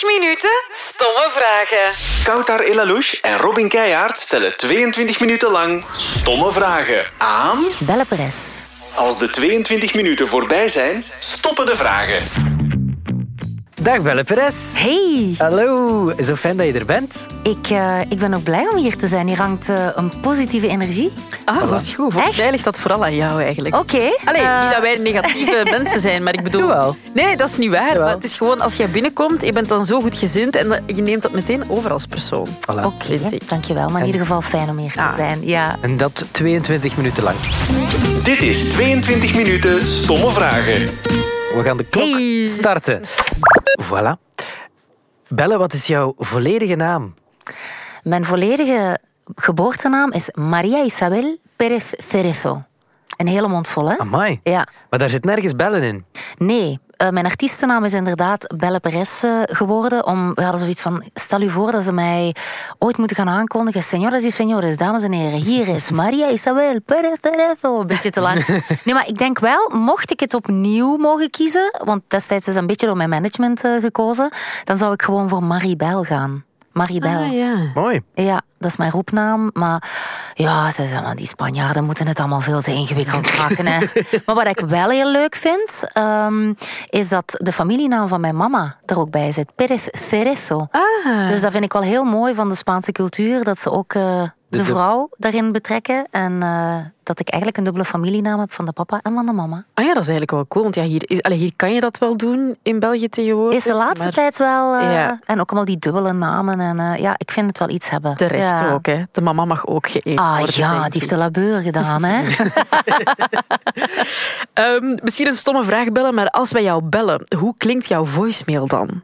22 minuten stomme vragen. Koutar Elalouche en Robin Keijaard stellen 22 minuten lang stomme vragen aan... Belle Perez. Als de 22 minuten voorbij zijn, stoppen de vragen. Dag Belle Perez. Hey, Hallo, zo fijn dat je er bent. ik, eh, ik ben ook blij om hier te zijn. Hier hangt eh, een positieve energie. Ah, dat is goed. Volgens Echt? mij ligt dat vooral aan jou eigenlijk. Oké. Allee, eh, niet dat wij negatieve mensen zijn, maar ik bedoel... Jawel. Nee, dat is niet waar. Maar het is gewoon, als jij binnenkomt, je bent dan zo goed gezind en je neemt dat meteen over als persoon. Voilà. Oké, vind ik. dankjewel. Maar in En- ieder geval fijn om hier te Ah. zijn. Ja. En dat 22 minuten lang. Dit is 22 minuten stomme vragen. We gaan de klok Hey. starten. Voilà. Belle, wat is jouw volledige naam? Mijn volledige geboortenaam is Maria Isabel Perez Cerezo. Een hele mond vol, hè? Amai. Ja. Maar daar zit nergens bellen in. Nee, eh, mijn artiestennaam is inderdaad Belle Perez geworden. Om, we hadden zoiets van, stel u voor dat ze mij ooit moeten gaan aankondigen. Señoras y señores, dames en heren, hier is Maria Isabel Perez Cerezo. Een beetje te lang. Nee, maar ik denk wel, mocht ik het opnieuw mogen kiezen, want destijds is een beetje door mijn management eh, gekozen, dan zou ik gewoon voor Maribel gaan. Maribel. Ah, ja. Mooi. Ja, dat is mijn roepnaam. Maar ja, is, allemaal- die Spanjaarden moeten het allemaal veel te ingewikkeld maken. Hè. Maar wat ik wel heel leuk vind, ehm, is dat de familienaam van mijn mama er ook bij zit. Pérez Cerezo. Ah. Dus dat vind ik wel heel mooi van de Spaanse cultuur, dat ze ook eh, de de- vrouw daarin betrekken. En eh, dat ik eigenlijk een dubbele familienaam heb van de papa en van de mama. Ah ja, dat is eigenlijk wel cool. Want ja, hier, is, allee, hier kan je dat wel doen in België tegenwoordig. Is de laatste maar tijd wel... eh, Ja. En ook allemaal die dubbele namen. En eh, ja, ik vind het wel iets hebben. Terecht Ja. ook, hè. De mama mag ook geëerd Ah worden. ja, denk die heeft de labeur gedaan, hè? Ehm, misschien een stomme vraag bellen, maar als wij jou bellen, hoe klinkt jouw voicemail dan?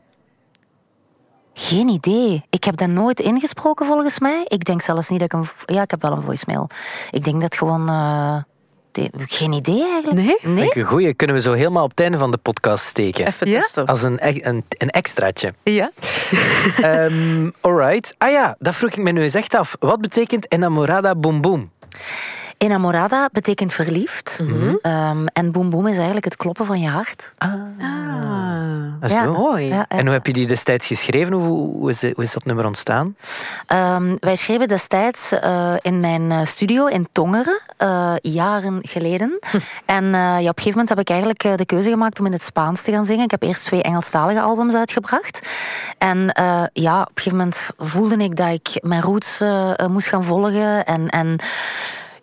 Geen idee. Ik heb dat nooit ingesproken volgens mij. Ik denk zelfs niet dat ik een... Ja, ik heb wel een voicemail. Ik denk dat gewoon... eh, de- Geen idee eigenlijk. Nee? Vind ik een goeie. Kunnen we zo helemaal op het einde van de podcast steken. Even Ja? testen. Als een, e- een, een extraatje. Ja. Ehm alright. Ah ja, dat vroeg ik me nu eens echt af. Wat betekent enamorada boom boom? Enamorada betekent verliefd. Ehm, en boem boem is eigenlijk het kloppen van je hart. Ah, Ah, Ja. zo. mooi. Ja. En hoe heb je die destijds geschreven? Hoe, hoe, is, hoe is dat nummer ontstaan? Ehm, wij schreven destijds eh, in mijn eh, studio in Tongeren, eh, jaren geleden. en eh, ja, op een gegeven moment heb ik eigenlijk de keuze gemaakt om in het Spaans te gaan zingen. Ik heb eerst twee Engelstalige albums uitgebracht. En eh, ja, op een gegeven moment voelde ik dat ik mijn roots moest gaan volgen. En, en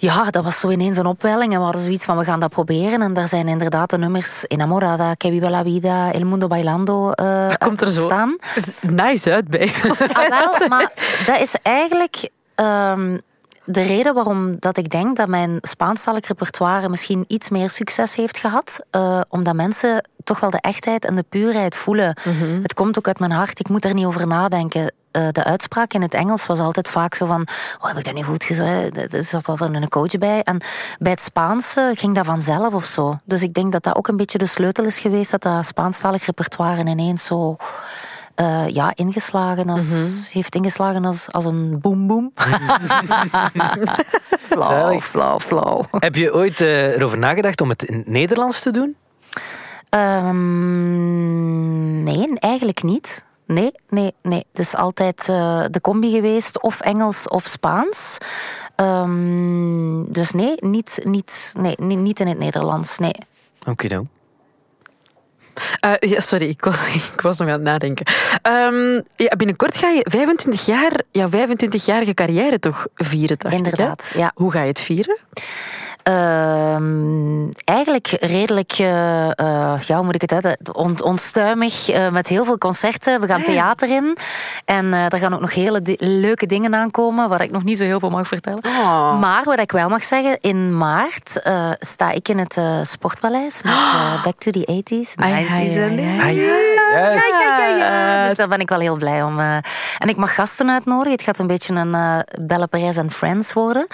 ja, dat was zo ineens een opwelling. En we hadden zoiets van, we gaan dat proberen. En daar zijn inderdaad de nummers Enamorada, Que Viva la Vida, El Mundo Bailando eh Dat komt er zo staan. nice uit bij. Ah, wel, maar dat is eigenlijk ehm, de reden waarom dat ik denk dat mijn Spaanstalig repertoire misschien iets meer succes heeft gehad. Eh, omdat mensen toch wel de echtheid en de puurheid voelen. Het komt ook uit mijn hart, ik moet er niet over nadenken. Eh, de uitspraak in het Engels was altijd vaak zo van... Oh, heb ik dat niet goed gezegd? Er zat altijd een coach bij. En bij het Spaans eh, ging dat vanzelf of zo. Dus ik denk dat dat ook een beetje de sleutel is geweest... dat dat Spaanstalig repertoire ineens zo eh, ja, ingeslagen als, heeft ingeslagen als, als een boem boem. flauw, flauw, flauw. Heb je ooit eh, erover nagedacht om het in het Nederlands te doen? Ehm, nee, eigenlijk niet. Nee, nee, nee. Het is altijd eh, de combi geweest, of Engels of Spaans. Ehm, dus nee, niet, niet, nee, niet, niet in het Nederlands. Nee. Oké dan. Eh, ja, sorry, ik was, ik was nog aan het nadenken. Ehm, ja, binnenkort ga je 25 jaar, jouw 25-jarige carrière toch vieren, dacht ik? Inderdaad, ja. Hoe ga je het vieren? Ehm, eigenlijk redelijk, eh, eh, ja, hoe moet ik het ont, onstuimig, eh, met heel veel concerten. We gaan Ah, theater in en eh er gaan ook nog hele di- leuke dingen aankomen, waar ik nog niet zo heel veel mag vertellen. Oh. Maar wat ik wel mag zeggen, in maart eh, sta ik in het eh, Sportpaleis met Back to the 80s. Ah, ja, 90s ja, en- ja. Ja, juist. ja, ja, ja. Dus daar ben ik wel heel blij om. eh. En ik mag gasten uitnodigen. Het gaat een beetje een eh Belle Perez en Friends worden.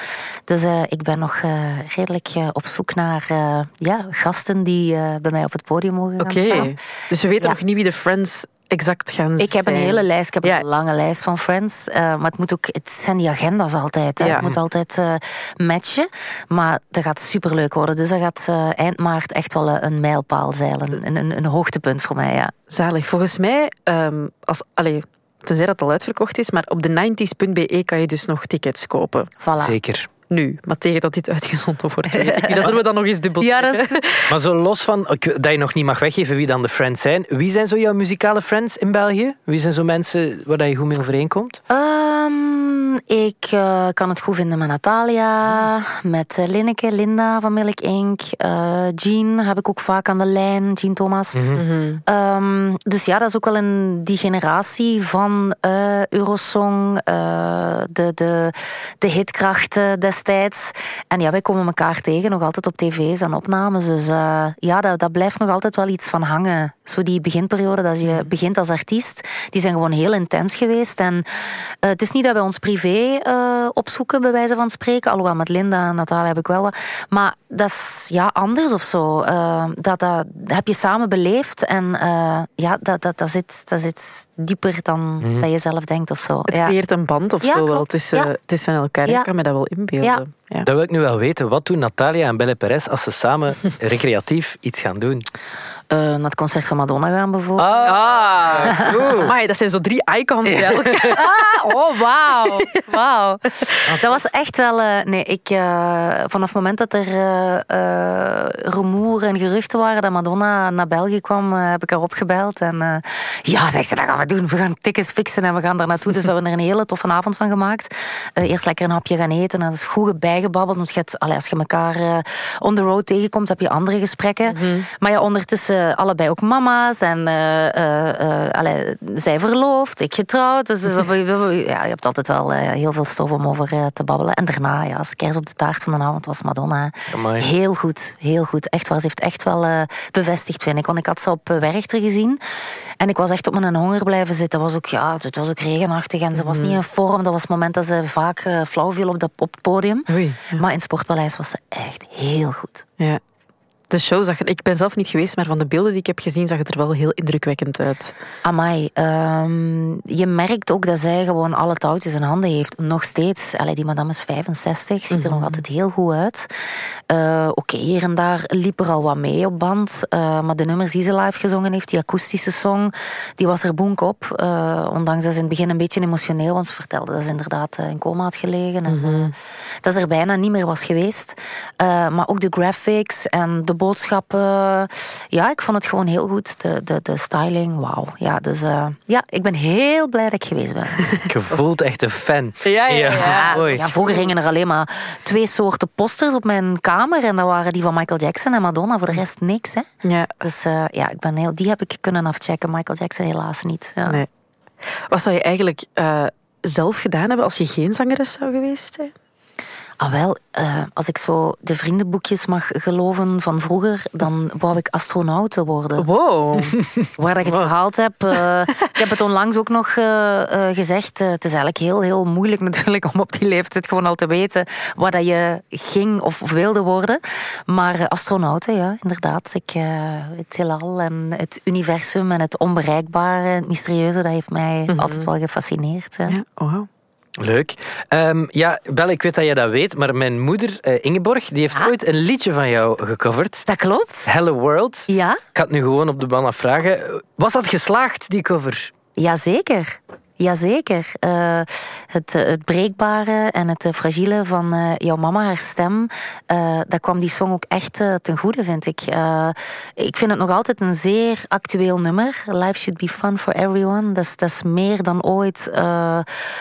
Dus eh, ik ben nog eh, redelijk eh, op zoek naar eh, ja, gasten die eh, bij mij op het podium mogen gaan Oké, staan. dus we weten Ja. nog niet wie de Friends exact gaan Ik heb een zijn? hele lijst, ik heb Ja. een lange lijst van Friends. eh, maar het, moet ook, het zijn die agenda's altijd. Hè. Ja. Het moet altijd eh, matchen. Maar dat gaat superleuk worden. Dus dat gaat eh, eind maart echt wel een, mijlpaal zijn. Een, een, een hoogtepunt voor mij, ja. Zalig. Volgens mij, ehm, als, allee, tenzij dat al uitverkocht is, maar op de 90s.be kan je dus nog tickets kopen. Voilà. Zeker. Nu, maar tegen dat dit uitgezonden wordt, weet ik niet. Dat zullen we dan nog eens dubbel Ja, dat is checken. Maar zo los van dat je nog niet mag weggeven wie dan de friends zijn. Wie zijn zo jouw muzikale friends in België? Wie zijn zo mensen waar dat je goed mee overeenkomt? Ehm, ik eh, kan het goed vinden met Natalia, met eh, Linneke, Linda van Milk Inc. Eh, Jean heb ik ook vaak aan de lijn, Jean Thomas. Ehm, dus ja, dat is ook wel in die generatie van eh, Eurosong, eh, de, de, de hitkrachten destijds. En ja, wij komen elkaar tegen, nog altijd op tv's en opnames. Dus eh, ja, dat, dat blijft nog altijd wel iets van hangen. Zo die beginperiode dat je begint als artiest, die zijn gewoon heel intens geweest. En het is niet dat wij ons privé eh, opzoeken, bij wijze van spreken. Alhoewel met Linda en Natalia heb ik wel wat. Maar dat is ja, anders of zo. Eh, dat, dat heb je samen beleefd. En eh, ja, dat, dat, dat, zit, dat zit dieper dan dat je zelf denkt of zo. Het ja. creëert een band of Ja, zo wel tussen, Ja. tussen elkaar. Ja. Ik kan me dat wel inbeelden. Ja. Ja. Dat wil ik nu wel weten. Wat doen Natalia en Belle Perez als ze samen recreatief iets gaan doen? Eh, naar het concert van Madonna gaan bijvoorbeeld. Ah, Amai, dat zijn zo drie icons bij elkaar. Ah, oh, wauw. Wauw. Dat was echt wel... eh, nee, ik... eh, vanaf het moment dat er eh eh, rumoer en geruchten waren dat Madonna naar België kwam, heb ik haar opgebeld. En eh, ja, zegt ze, dat gaan we doen. We gaan tickets fixen en we gaan daar naartoe. Dus we hebben er een hele toffe avond van gemaakt. Eh, eerst lekker een hapje gaan eten. En dat is goed bijgebabbeld. Want je hebt, allee, als je elkaar eh, on the road tegenkomt, heb je andere gesprekken. Maar ja, ondertussen allebei ook mama's. En eh, eh, eh, allee, zij verloofd, ik getrouwd. Dus we- we- we- ja, je hebt altijd wel eh, heel veel stof om over eh, te babbelen. En daarna, ja, als kers op de taart van de avond was Madonna. Amai. Heel goed, heel goed. Echt waar, ze heeft echt wel eh, bevestigd, vind ik. Want ik had ze op eh, Werchter gezien. En ik was echt op mijn honger blijven zitten. Was ook, ja, het was ook regenachtig en ze was niet in vorm. Dat was het moment dat ze vaak eh, flauw viel op, dat, op het podium. Oei, ja. Maar in het Sportpaleis was ze echt heel goed. Ja. De show zag er... Ik ben zelf niet geweest, maar van de beelden die ik heb gezien zag het er wel heel indrukwekkend uit. Amai, ehm, je merkt ook dat zij gewoon alle touwtjes in handen heeft. Nog steeds. Allee, die madame is 65, ziet er nog altijd heel goed uit. Eh, Oké, hier en daar liep er al wat mee op band. eh, maar de nummers die ze live gezongen heeft, die akoestische song, die was er boenk op. Eh, ondanks dat ze in het begin een beetje emotioneel, want ze vertelde dat ze inderdaad in coma had gelegen. En, eh, dat ze er bijna niet meer was geweest. Maar ook de graphics en de boodschappen. Ja, ik vond het gewoon heel goed. De, de, de styling, wauw. Ja, dus eh, ja, ik ben heel blij dat ik geweest ben. Je voelt echt een fan. Ja, ja, ja. dat is mooi. Ja, vroeger hingen er alleen maar twee soorten posters op mijn kamer. En dat waren die van Michael Jackson en Madonna. Voor de rest niks, hè. Ja, Dus eh, ja, ik ben heel, die heb ik kunnen afchecken. Michael Jackson helaas niet. Ja. nee. Wat zou je eigenlijk eh, zelf gedaan hebben als je geen zangeres zou geweest zijn? Ah, wel, eh, als ik zo de vriendenboekjes mag geloven van vroeger, dan wou ik astronaut worden. Wow. Waar ik het gehaald heb. eh, ik heb het onlangs ook nog eh, gezegd. het is eigenlijk heel, heel moeilijk natuurlijk om op die leeftijd gewoon al te weten wat dat je ging of wilde worden. Maar astronauten, ja, inderdaad. Ik, het heelal en het universum en het onbereikbare, het mysterieuze, dat heeft mij altijd wel gefascineerd. ja. Ja, wow. Leuk. Ehm, ja, Belle, ik weet dat je dat weet, maar mijn moeder, eh, Ingeborg, die heeft Ja? ooit een liedje van jou gecoverd. Dat klopt. Hello World. Ja, Ik had nu gewoon op de band vragen. Was dat geslaagd, die cover? jazeker. Jazeker. Eh het, eh, het breekbare en het eh, fragiele van jouw mama, haar stem, eh dat kwam die song ook echt ten goede, vind ik. Ik vind het nog altijd een zeer actueel nummer. Life should be fun for everyone. Dat is, meer dan ooit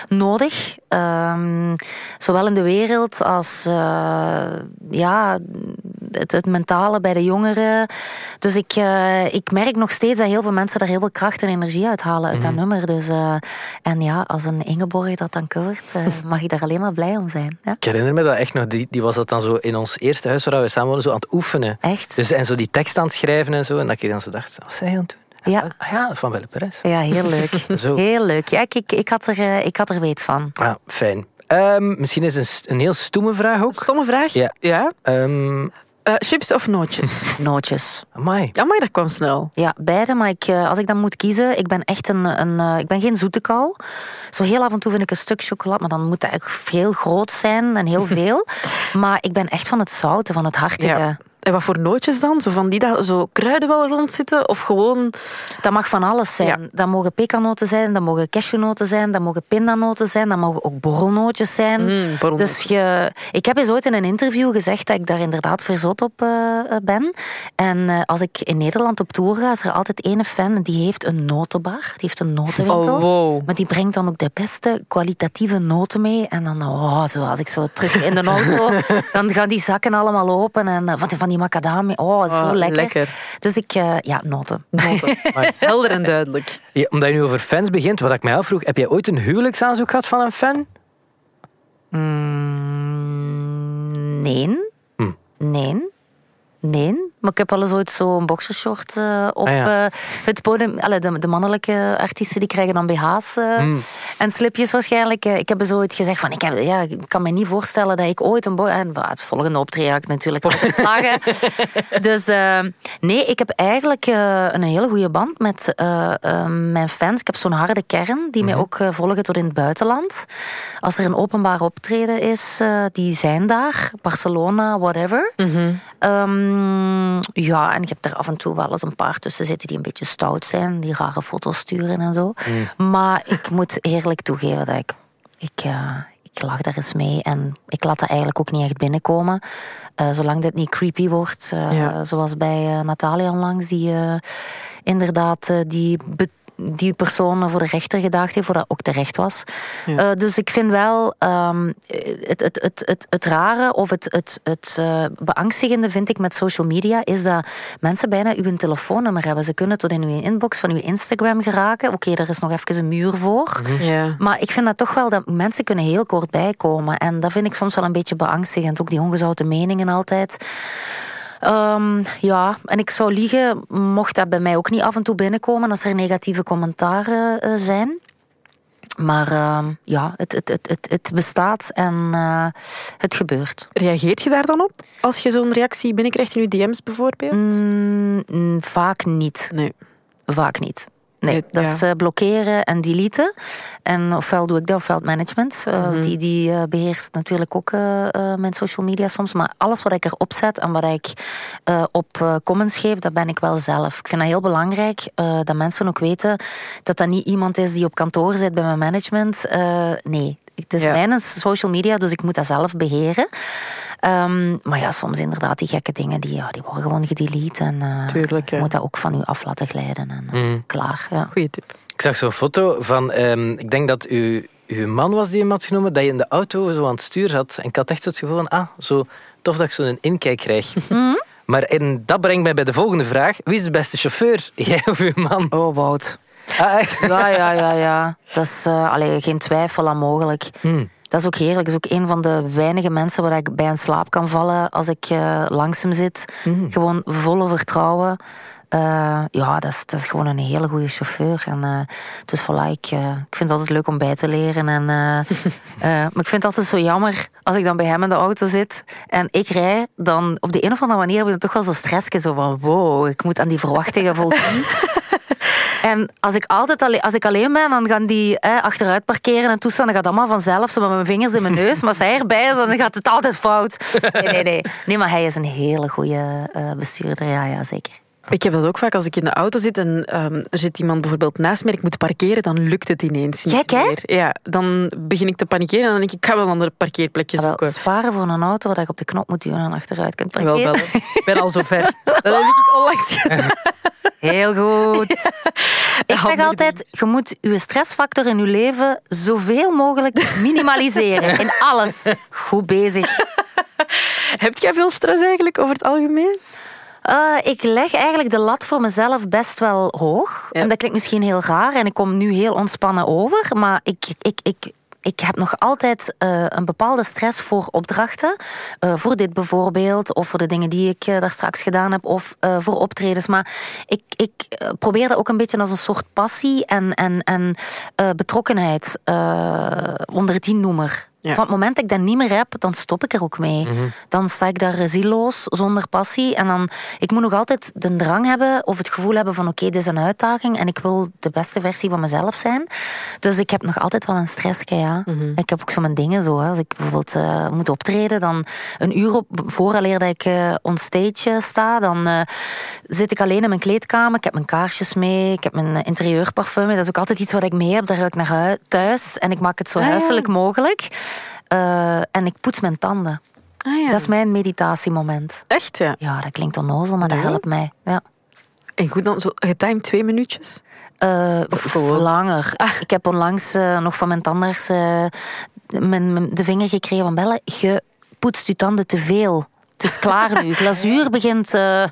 nodig. Ehm, zowel in de wereld als ja, het, het mentale bij de jongeren. Dus ik, eh, ik merk nog steeds dat heel veel mensen daar heel veel kracht en energie uithalen uit dat nummer. Dus, eh, en ja, als een Ingeborg dat dan covert, eh, mag ik daar alleen maar blij om zijn. Ja? Ik herinner me dat echt nog. Die, die was dat dan zo in ons eerste huis waar we samen woonden, zo aan het oefenen. Echt? Dus, en zo die tekst aan het schrijven en zo. En dat ik dan zo dacht, wat zei je aan het doen? Ja. Ah ja, van Belle Perez. Ja, heel leuk. Zo. Heel leuk. Ja, ik, ik, ik, had er, ik had er weet van. Ah, fijn. Ehm, misschien is een, een heel stoeme vraag ook. Stomme vraag. Ja. ja. Ehm, Eh, chips of nootjes? Nootjes. Amai. Ja, maar dat kwam snel. Ja, beide. Maar ik, eh, als ik dan moet kiezen, ik ben echt een... een eh, ik ben geen zoete kou. Zo heel af en toe vind ik een stuk chocolade, maar dan moet dat eigenlijk heel groot zijn en heel veel. maar ik ben echt van het zoute, van het hartige. Ja. En wat voor nootjes dan? Zo van die dat zo kruiden wel rondzitten? Of gewoon... Dat mag van alles zijn. Ja. Dat mogen pekanoten zijn, dat mogen cashewnoten zijn, dat mogen pindanoten zijn, dat mogen ook borrelnootjes zijn. Mm, borrelnootjes. dus je, ik heb eens ooit in een interview gezegd dat ik daar inderdaad verzot op eh, eh, ben. En eh, als ik in Nederland op tour ga, is er altijd ene fan die heeft een notenbar, die heeft een notenwinkel. Oh, wow. Maar die brengt dan ook de beste kwalitatieve noten mee. En dan, oh, zo, als ik zo terug in de auto, dan gaan die zakken allemaal open. En van die, macadamia, oh, zo Oh, lekker. lekker. Dus ik, eh, ja, noten. Helder en duidelijk. Ja, omdat je nu over fans begint, wat ik mij afvroeg, heb jij ooit een huwelijksaanzoek gehad van een fan? Mm, nee. Hm. Nee. Nee. Maar ik heb wel eens ooit zo'n boxershort eh, op Ah, ja. eh, het podium. Allee, de, de mannelijke artiesten die krijgen dan BH's eh, en slipjes waarschijnlijk. Ik heb eens ooit gezegd van, ik, heb, ja, ik kan me niet voorstellen dat ik ooit een boy... En bah, het volgende optreden ga ik natuurlijk dus nee, ik heb eigenlijk een hele goede band met mijn fans. Ik heb zo'n harde kern die mij ook eh, volgen tot in het buitenland. Als er een openbaar optreden is, die zijn daar. Barcelona, whatever. Ehm, ja, en ik heb er af en toe wel eens een paar tussen zitten die een beetje stout zijn, die rare foto's sturen en zo. Maar ik moet eerlijk toegeven dat ik, ik, eh, ik lach daar eens mee en ik laat dat eigenlijk ook niet echt binnenkomen. Eh, zolang dit niet creepy wordt, eh, Ja. zoals bij Natalia onlangs, die inderdaad die die persoon voor de rechter gedaagd heeft, voor dat ook terecht was. Ja. Eh, dus ik vind wel ehm, het, het, het, het, het rare of het, het, het eh, beangstigende vind ik met social media is dat mensen bijna uw telefoonnummer hebben. Ze kunnen tot in uw inbox van uw Instagram geraken. Oké, er is nog even een muur voor. Ja. Maar ik vind dat toch wel dat mensen kunnen heel kort bijkomen. En dat vind ik soms wel een beetje beangstigend. Ook die ongezouten meningen altijd. Ehm, ja, en ik zou liegen, mocht dat bij mij ook niet af en toe binnenkomen als er negatieve commentaren eh, zijn. Maar ehm, ja, het, het, het, het, het bestaat en eh, het gebeurt. Reageert je daar dan op? Als je zo'n reactie binnenkrijgt in je DM's bijvoorbeeld? Mm, mm, vaak niet. Nee. Vaak niet. Nee, dat ja. is eh, blokkeren en deleten. En ofwel doe ik dat, ofwel het management. Eh, Mhm. Die, die eh, beheerst natuurlijk ook mijn social media soms. Maar alles wat ik erop zet en wat ik op comments geef, dat ben ik wel zelf. Ik vind dat heel belangrijk dat mensen ook weten dat dat niet iemand is die op kantoor zit bij mijn management. Nee, het is Ja. mijn social media, dus ik moet dat zelf beheren. Ehm, maar ja, soms inderdaad die gekke dingen, die, ja, die worden gewoon gedelete. En eh, Tuurlijk, je ja. moet dat ook van u af laten glijden. En eh, Mm. klaar, ja. Goeie tip. Ik zag zo'n foto van, ehm, ik denk dat u, uw man was die hem had genomen, dat je in de auto zo aan het stuur zat. En ik had echt zo het gevoel van, ah, zo tof dat ik zo'n inkijk krijg. Maar en dat brengt mij bij de volgende vraag. Wie is de beste chauffeur? Jij of uw man? Oh, Wout. Ah, echt? Ja, ja, ja, ja. Dat is uh, allee, geen twijfel aan mogelijk. Hmm. Dat is ook heerlijk. Dat is ook een van de weinige mensen waar ik bij in slaap kan vallen als ik uh, langs hem zit. Gewoon volle vertrouwen. Uh, ja, dat is, dat is gewoon een hele goede chauffeur. En, uh, dus voilà, ik, uh, ik vind het altijd leuk om bij te leren. En, maar ik vind het altijd zo jammer als ik dan bij hem in de auto zit en ik rij, dan op de een of andere manier heb ik toch wel zo stressje. Zo van, wow, ik moet aan die verwachtingen voldoen. En als ik altijd alleen, als ik alleen ben, dan gaan die eh, achteruit parkeren en toestaan. Dan gaat allemaal vanzelf, zo met mijn vingers in mijn neus. Maar als hij erbij is, dan gaat het altijd fout. Nee, nee, nee. Nee, maar hij is een hele goede uh, bestuurder. Ja, ja, zeker. Ik heb dat ook vaak als ik in de auto zit en um, er zit iemand bijvoorbeeld naast mij, ik moet parkeren, dan lukt het ineens niet hè? meer. Ja, dan begin ik te panikeren en dan denk ik, ik ga wel een andere parkeerplekje zoeken. Wel, sparen voor een auto waar je op de knop moet duwen en achteruit kunt parkeren. Wel. Ik ben al zover. Dat heb ik onlangs gedaan. Heel goed. Ik zeg altijd, je moet je stressfactor in je leven zoveel mogelijk minimaliseren. In alles. Goed bezig. Heb jij veel stress eigenlijk over het algemeen? Uh, ik leg eigenlijk de lat voor mezelf best wel hoog. Ja. En dat klinkt misschien heel raar en ik kom nu heel ontspannen over. Maar ik, ik, ik, ik heb nog altijd uh, een bepaalde stress voor opdrachten. Uh, voor dit bijvoorbeeld, of voor de dingen die ik uh, daar straks gedaan heb, of voor optredens. Maar ik, ik probeer dat ook een beetje als een soort passie en, en, en betrokkenheid onder die noemer Ja. Van het moment dat ik dat niet meer heb, dan stop ik er ook mee. Dan sta ik daar zieloos, zonder passie. En dan, ik moet nog altijd de drang hebben of het gevoel hebben van oké, dit is een uitdaging en ik wil de beste versie van mezelf zijn. Dus ik heb nog altijd wel een stressje, ja. Ik heb ook zo mijn dingen zo. Hè. Als ik bijvoorbeeld eh, moet optreden, dan een uur op, vooraleer dat ik eh onstage eh, sta, dan eh, zit ik alleen in mijn kleedkamer. Ik heb mijn kaarsjes mee, ik heb mijn interieurparfum mee. Dat is ook altijd iets wat ik mee heb, daar ruik ik naar hui- thuis. En ik maak het zo Ah, ja. huiselijk mogelijk. Eh, en ik poets mijn tanden. Ah, ja. Dat is mijn meditatiemoment. Echt, ja. Ja, dat klinkt onnozel, maar dat helpt mij. Ja. En goed dan, zo getimed twee minuutjes? Eh, Of langer. Ik heb onlangs eh, nog van mijn tandarts eh, mijn, mijn- de vinger gekregen van Belle. Je poetst je tanden te veel. Het is klaar nu. Glazuur begint... eh,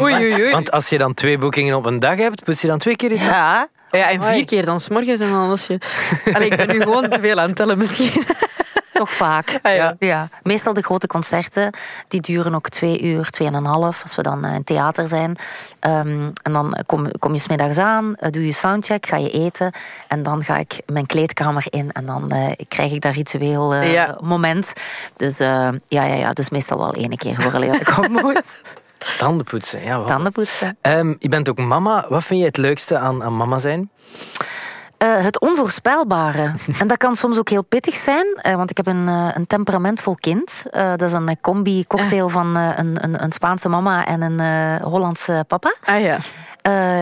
Oei, oei, oei. Want als je dan twee boekingen op een dag hebt, poets je dan twee keer in ja, Ja, en vier keer dan s'morgens en dan als je... Allee, ik ben nu gewoon te veel aan het tellen misschien. Toch vaak. Ah, ja. Ja. Meestal de grote concerten, die duren ook twee uur, tweeënhalf, als we dan eh, in theater zijn. Ehm, en dan kom, kom je smiddags aan, eh, doe je soundcheck, ga je eten. En dan ga ik mijn kleedkamer in en dan eh, krijg ik dat ritueel eh, Ja. moment. Dus eh, ja, ja, ja, dus meestal wel één keer voor ik op moet. Tanden poetsen. Ja, wat. Tanden poetsen. Ehm, je bent ook mama. Wat vind je het leukste aan, aan mama zijn? Eh, het onvoorspelbare. en dat kan soms ook heel pittig zijn, eh, want ik heb een, eh, een temperamentvol kind. Dat is een combi-cocktail van een, een, een Spaanse mama en een Hollandse papa. Ah ja.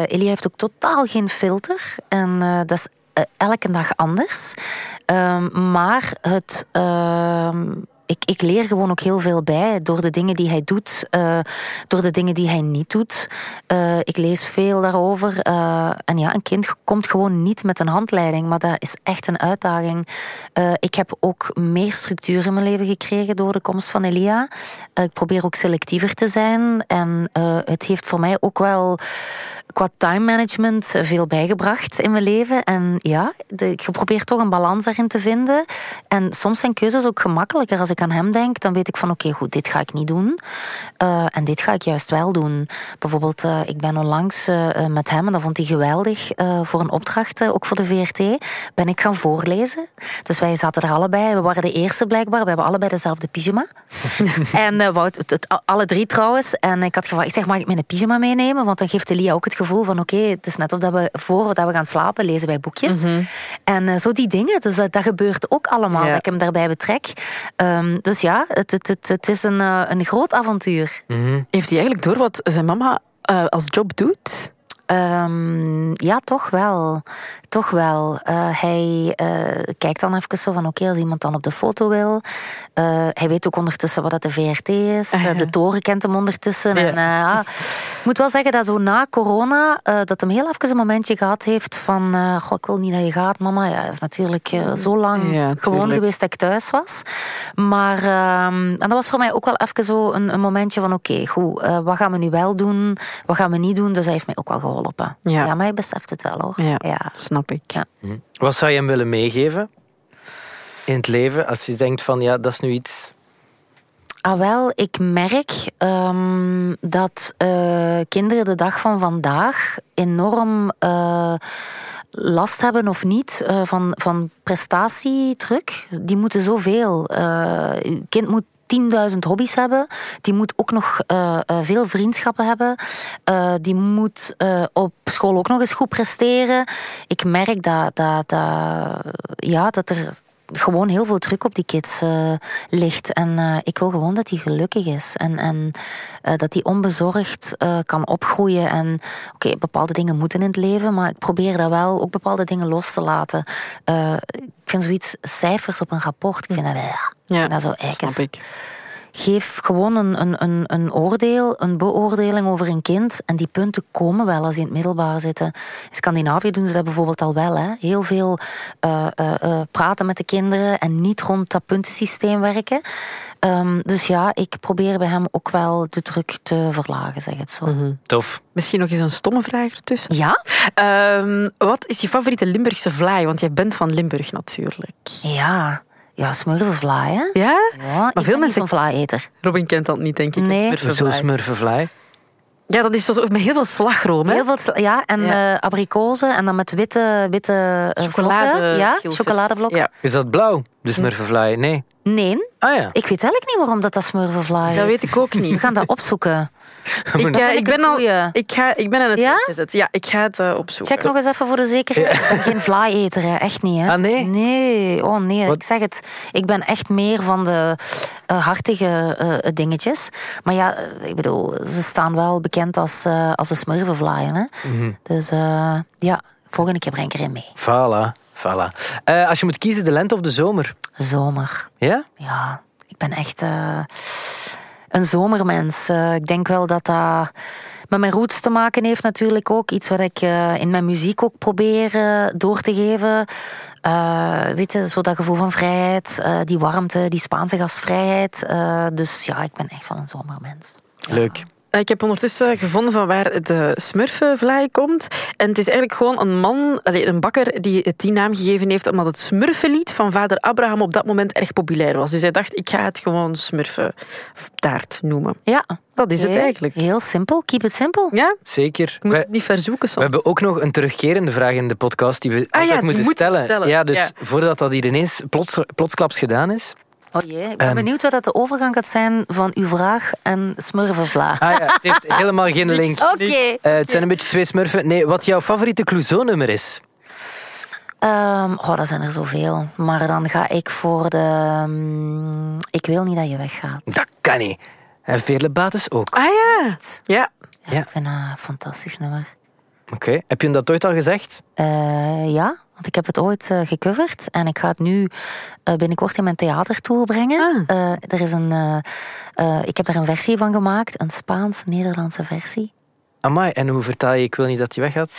Elia heeft ook totaal geen filter. En dat is elke dag anders. Ehm, maar het, ehm, ik, ik leer gewoon ook heel veel bij door de dingen die hij doet, eh, door de dingen die hij niet doet. Eh, ik lees veel daarover. eh, en ja, een kind komt gewoon niet met een handleiding, maar dat is echt een uitdaging. Ik heb ook meer structuur in mijn leven gekregen door de komst van Elia. Ik probeer ook selectiever te zijn. En het heeft voor mij ook wel qua time management veel bijgebracht in mijn leven. En ja, de, ik probeer toch een balans daarin te vinden. En soms zijn keuzes ook gemakkelijker. Als ik aan hem denk, dan weet ik van oké, goed, dit ga ik niet doen. Eh, en dit ga ik juist wel doen. Bijvoorbeeld, eh, ik ben onlangs eh, met hem, en dat vond hij geweldig, voor een opdracht, ook voor de VRT, ben ik gaan voorlezen. Dus wij zaten er allebei. We waren de eerste blijkbaar. We hebben allebei dezelfde pyjama. en Wout, het, het- alle drie trouwens. En ik had gevraagd, ik zeg, mag ik mijn pyjama meenemen? Want dan geeft Elia ook het gevoel van, oké, het is net of dat we voor dat we gaan slapen, lezen wij boekjes. En eh, zo die dingen, dus dat, dat gebeurt ook allemaal, Ja. dat ik hem daarbij betrek. Ehm, dus ja, het, het, het, het is een, eh, een groot avontuur. Heeft hij eigenlijk door wat zijn mama eh, als job doet? Ehm, ja, toch wel. Toch wel. Eh, hij eh, kijkt dan even zo van, oké, als iemand dan op de foto wil. Eh, hij weet ook ondertussen wat dat de VRT is. Ah, de toren kent hem ondertussen. Ja. En, ja. Ik moet wel zeggen dat zo na corona, dat hem heel even een momentje gehad heeft van, goh, ik wil niet dat je gaat, mama. Ja, het is natuurlijk zo lang Ja, gewoon geweest dat ik thuis was. Maar, ehm, en dat was voor mij ook wel even zo een, een momentje van, oké, goed, wat gaan we nu wel doen? Wat gaan we niet doen? Dus hij heeft mij ook wel geholpen. Ja. Ja, maar hij beseft het wel, hoor. Ja, ja. snap ik. Ja. Wat zou je hem willen meegeven in het leven? Als je denkt van, ja, dat is nu iets... Ah, wel, ik merk ehm, dat eh, kinderen de dag van vandaag enorm eh, last hebben of niet eh, van, van prestatiedruk. Die moeten zoveel. Eh kind moet 10.000 hobby's hebben. Die moet ook nog eh, eh, veel vriendschappen hebben. Eh, die moet op school ook nog eens goed presteren. Ik merk dat, dat, dat, ja, dat er gewoon heel veel druk op die kids ligt. En ik wil gewoon dat hij gelukkig is. En, en dat hij onbezorgd kan opgroeien. En oké, bepaalde dingen moeten in het leven, maar ik probeer daar wel ook bepaalde dingen los te laten. Ik vind zoiets cijfers op een rapport. Ik vind dat, Ja, dat zo eigenlijk snap ik. Geef gewoon een, een, een, een oordeel, een beoordeling over een kind. En die punten komen wel als die in het middelbaar zitten. In Scandinavië doen ze dat bijvoorbeeld al wel. Hè. Heel veel eh, eh, eh, praten met de kinderen en niet rond dat puntensysteem werken. Ehm, dus ja, ik probeer bij hem ook wel de druk te verlagen, zeg het zo. Tof. Misschien nog eens een stomme vraag ertussen. Ja? Ehm, wat is je favoriete Limburgse vlaai? Want jij bent van Limburg natuurlijk. Ja. Ja, smurvenvlaai, hè? Ja? Ja, ik veel ben mensen- niet zo'n vlaaieter. Robin kent dat niet, denk ik. Nee. Zo smurfenvlaai. Ja, dat is zo met heel veel slagroom. Hè? Heel veel, sla- ja, en Ja. eh, abrikozen en dan met witte, witte eh, Chocolade. vlokken. Ja, chocoladevlokken. Ja. Is dat blauw? De smurfenvlaai? Nee. Nee, Ah ja. ik weet eigenlijk niet waarom dat, dat smurvenvlaai Dat weet ik ook We niet. gaan dat opzoeken. Ik, ik, ben al, ik, ga, ik ben aan het Ja? werk gezet. Ja, ik ga het eh, opzoeken. Check nog eens even voor de zekerheid. Ik ben geen vlaaieter, hè. echt niet. Hè. Ah, nee? Nee, oh nee, Wat? ik zeg het. Ik ben echt meer van de eh, hartige eh, dingetjes. Maar ja, ik bedoel, ze staan wel bekend als, eh, als de smurvenvlaaien. Hè. Mhm. Dus eh, ja, volgende keer breng ik er een mee. Voilà. Voilà. Eh, als je moet kiezen, de lente of de zomer? Zomer. Ja? Ja, ik ben echt eh, een zomermens. Eh, ik denk wel dat dat met mijn roots te maken heeft natuurlijk ook. Iets wat ik in mijn muziek ook probeer door te geven. Weet je, zo dat gevoel van vrijheid, die warmte, die Spaanse gastvrijheid. Dus ja, ik ben echt wel een zomermens. Leuk. Eh, Ik heb ondertussen gevonden van waar de smurfenvlaai komt. En het is eigenlijk gewoon een man, een bakker, die het die naam gegeven heeft omdat het smurfenlied van vader Abraham op dat moment erg populair was. Dus hij dacht, ik ga het gewoon smurfentaart noemen. Ja, Dat is het heel- eigenlijk. Heel simpel, keep it simple. Ja, Zeker. je moet niet verzoeken We soms. hebben ook nog een terugkerende vraag in de podcast die we Ah ja, altijd die moeten moeten we stellen. stellen. Ja, dus Ja. voordat dat hier ineens plots, plotsklaps gedaan is. Oh jee, ik ben Ehm. benieuwd wat dat de overgang gaat zijn van uw vraag en smurvenvla. Ah ja, het heeft helemaal geen link. Oké. Eh, het zijn een beetje twee smurfen. Nee, wat jouw favoriete Clouseau-nummer is? Ehm, oh, dat zijn er zoveel. Maar dan ga ik voor de... mm, ik wil niet dat je weggaat. Dat kan niet. En Veerle Bates ook. Ah ja. Ja. Ja. Ik vind dat een fantastisch nummer. Oké. Heb je hem dat ooit al gezegd? Eh, ja, want ik heb het ooit eh, gecoverd. En ik ga het nu eh, binnenkort in mijn theatertour brengen. Ah. Eh, er is een... eh, eh, ik heb daar een versie van gemaakt. Een Spaans-Nederlandse versie. Amai, en hoe vertaal je Ik wil niet dat je weggaat?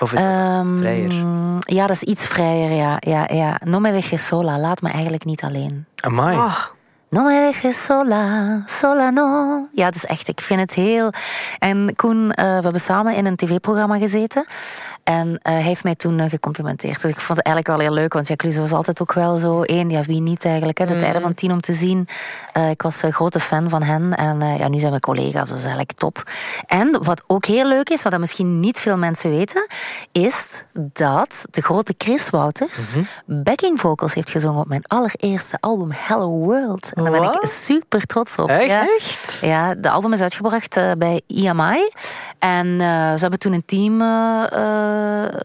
Of is dat Ehm, vrijer? Ja, dat is iets vrijer, ja. ja, ja. No me dejes sola. Laat me eigenlijk niet alleen. Amai. Ah, No me dejes sola, sola no. Ja, het is echt, ik vind het heel... En Koen, eh, we hebben samen in een tv-programma gezeten. En eh, hij heeft mij toen eh, gecomplimenteerd. Dus ik vond het eigenlijk wel heel leuk, want ja, Cluzo was altijd ook wel zo één. Ja, wie niet eigenlijk, hè, de tijden van tien om te zien. Ik was een grote fan van hen. En ja, nu zijn we collega's, dus dat is eigenlijk top. En wat ook heel leuk is, wat dat misschien niet veel mensen weten, is dat de grote Chris Wouters backing vocals heeft gezongen op mijn allereerste album Hello World. En daar ben ik super trots op. Echt? Ja. echt? Ja, de album is uitgebracht eh, bij EMI. En eh, ze hebben toen een team eh,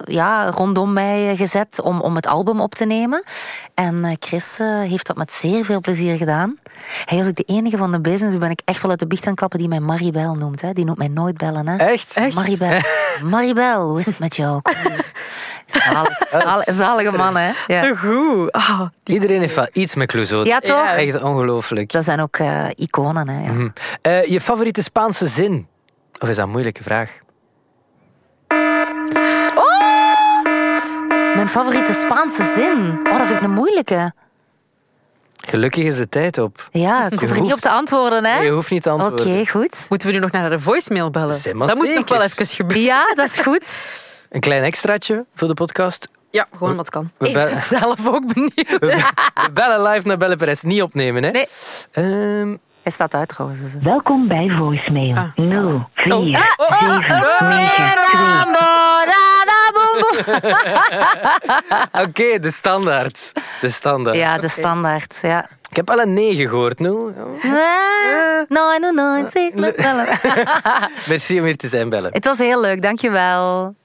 ja, rondom mij gezet om, om het album op te nemen. En eh, Chris heeft dat met zeer veel plezier gedaan. Hij is ook de enige van de business, die ben ik echt wel uit de biecht aan het klappen, die mij Maribel noemt. Hè. Die noemt mij nooit bellen. Hè. Echt? Maribel. Maribel, hoe is het met jou? Kom hier. Zalig, zalig- zalige man, hè? Ja, Zo goed. Ah, Iedereen heeft wel iets met Clouseau. ja toch? Ja. Echt ongelooflijk. Dat zijn ook eh, iconen, hè? Ja. Hm. Eh, je favoriete Spaanse zin? Of is dat een moeilijke vraag? Mijn favoriete Spaanse zin? Oh, dat vind ik een moeilijke. Gelukkig is de tijd op. Ja, ik hoef er hoeft- niet op te antwoorden, hè? Je hoeft niet te Oké, antwoorden. goed. Moeten we nu nog naar de voicemail bellen? Dat moet nog wel even gebeuren. Ja, dat is goed. Een klein extraatje voor de podcast. Ja, gewoon wat kan. We, Ik ben zelf ook benieuwd. we bellen live naar Belle Perez. Niet opnemen, hè? Nee. Ehm, Hij staat uit trouwens. dus. Welkom bij voicemail Ah. 0 4 Oh. 7 9 2 Oké, de standaard. De standaard. Ja, de standaard. Ja. Ik heb al een 9 gehoord, Nul. Nee, nee, nee, zeker. Merci om hier te zijn, Belle. Het was heel leuk, dankjewel.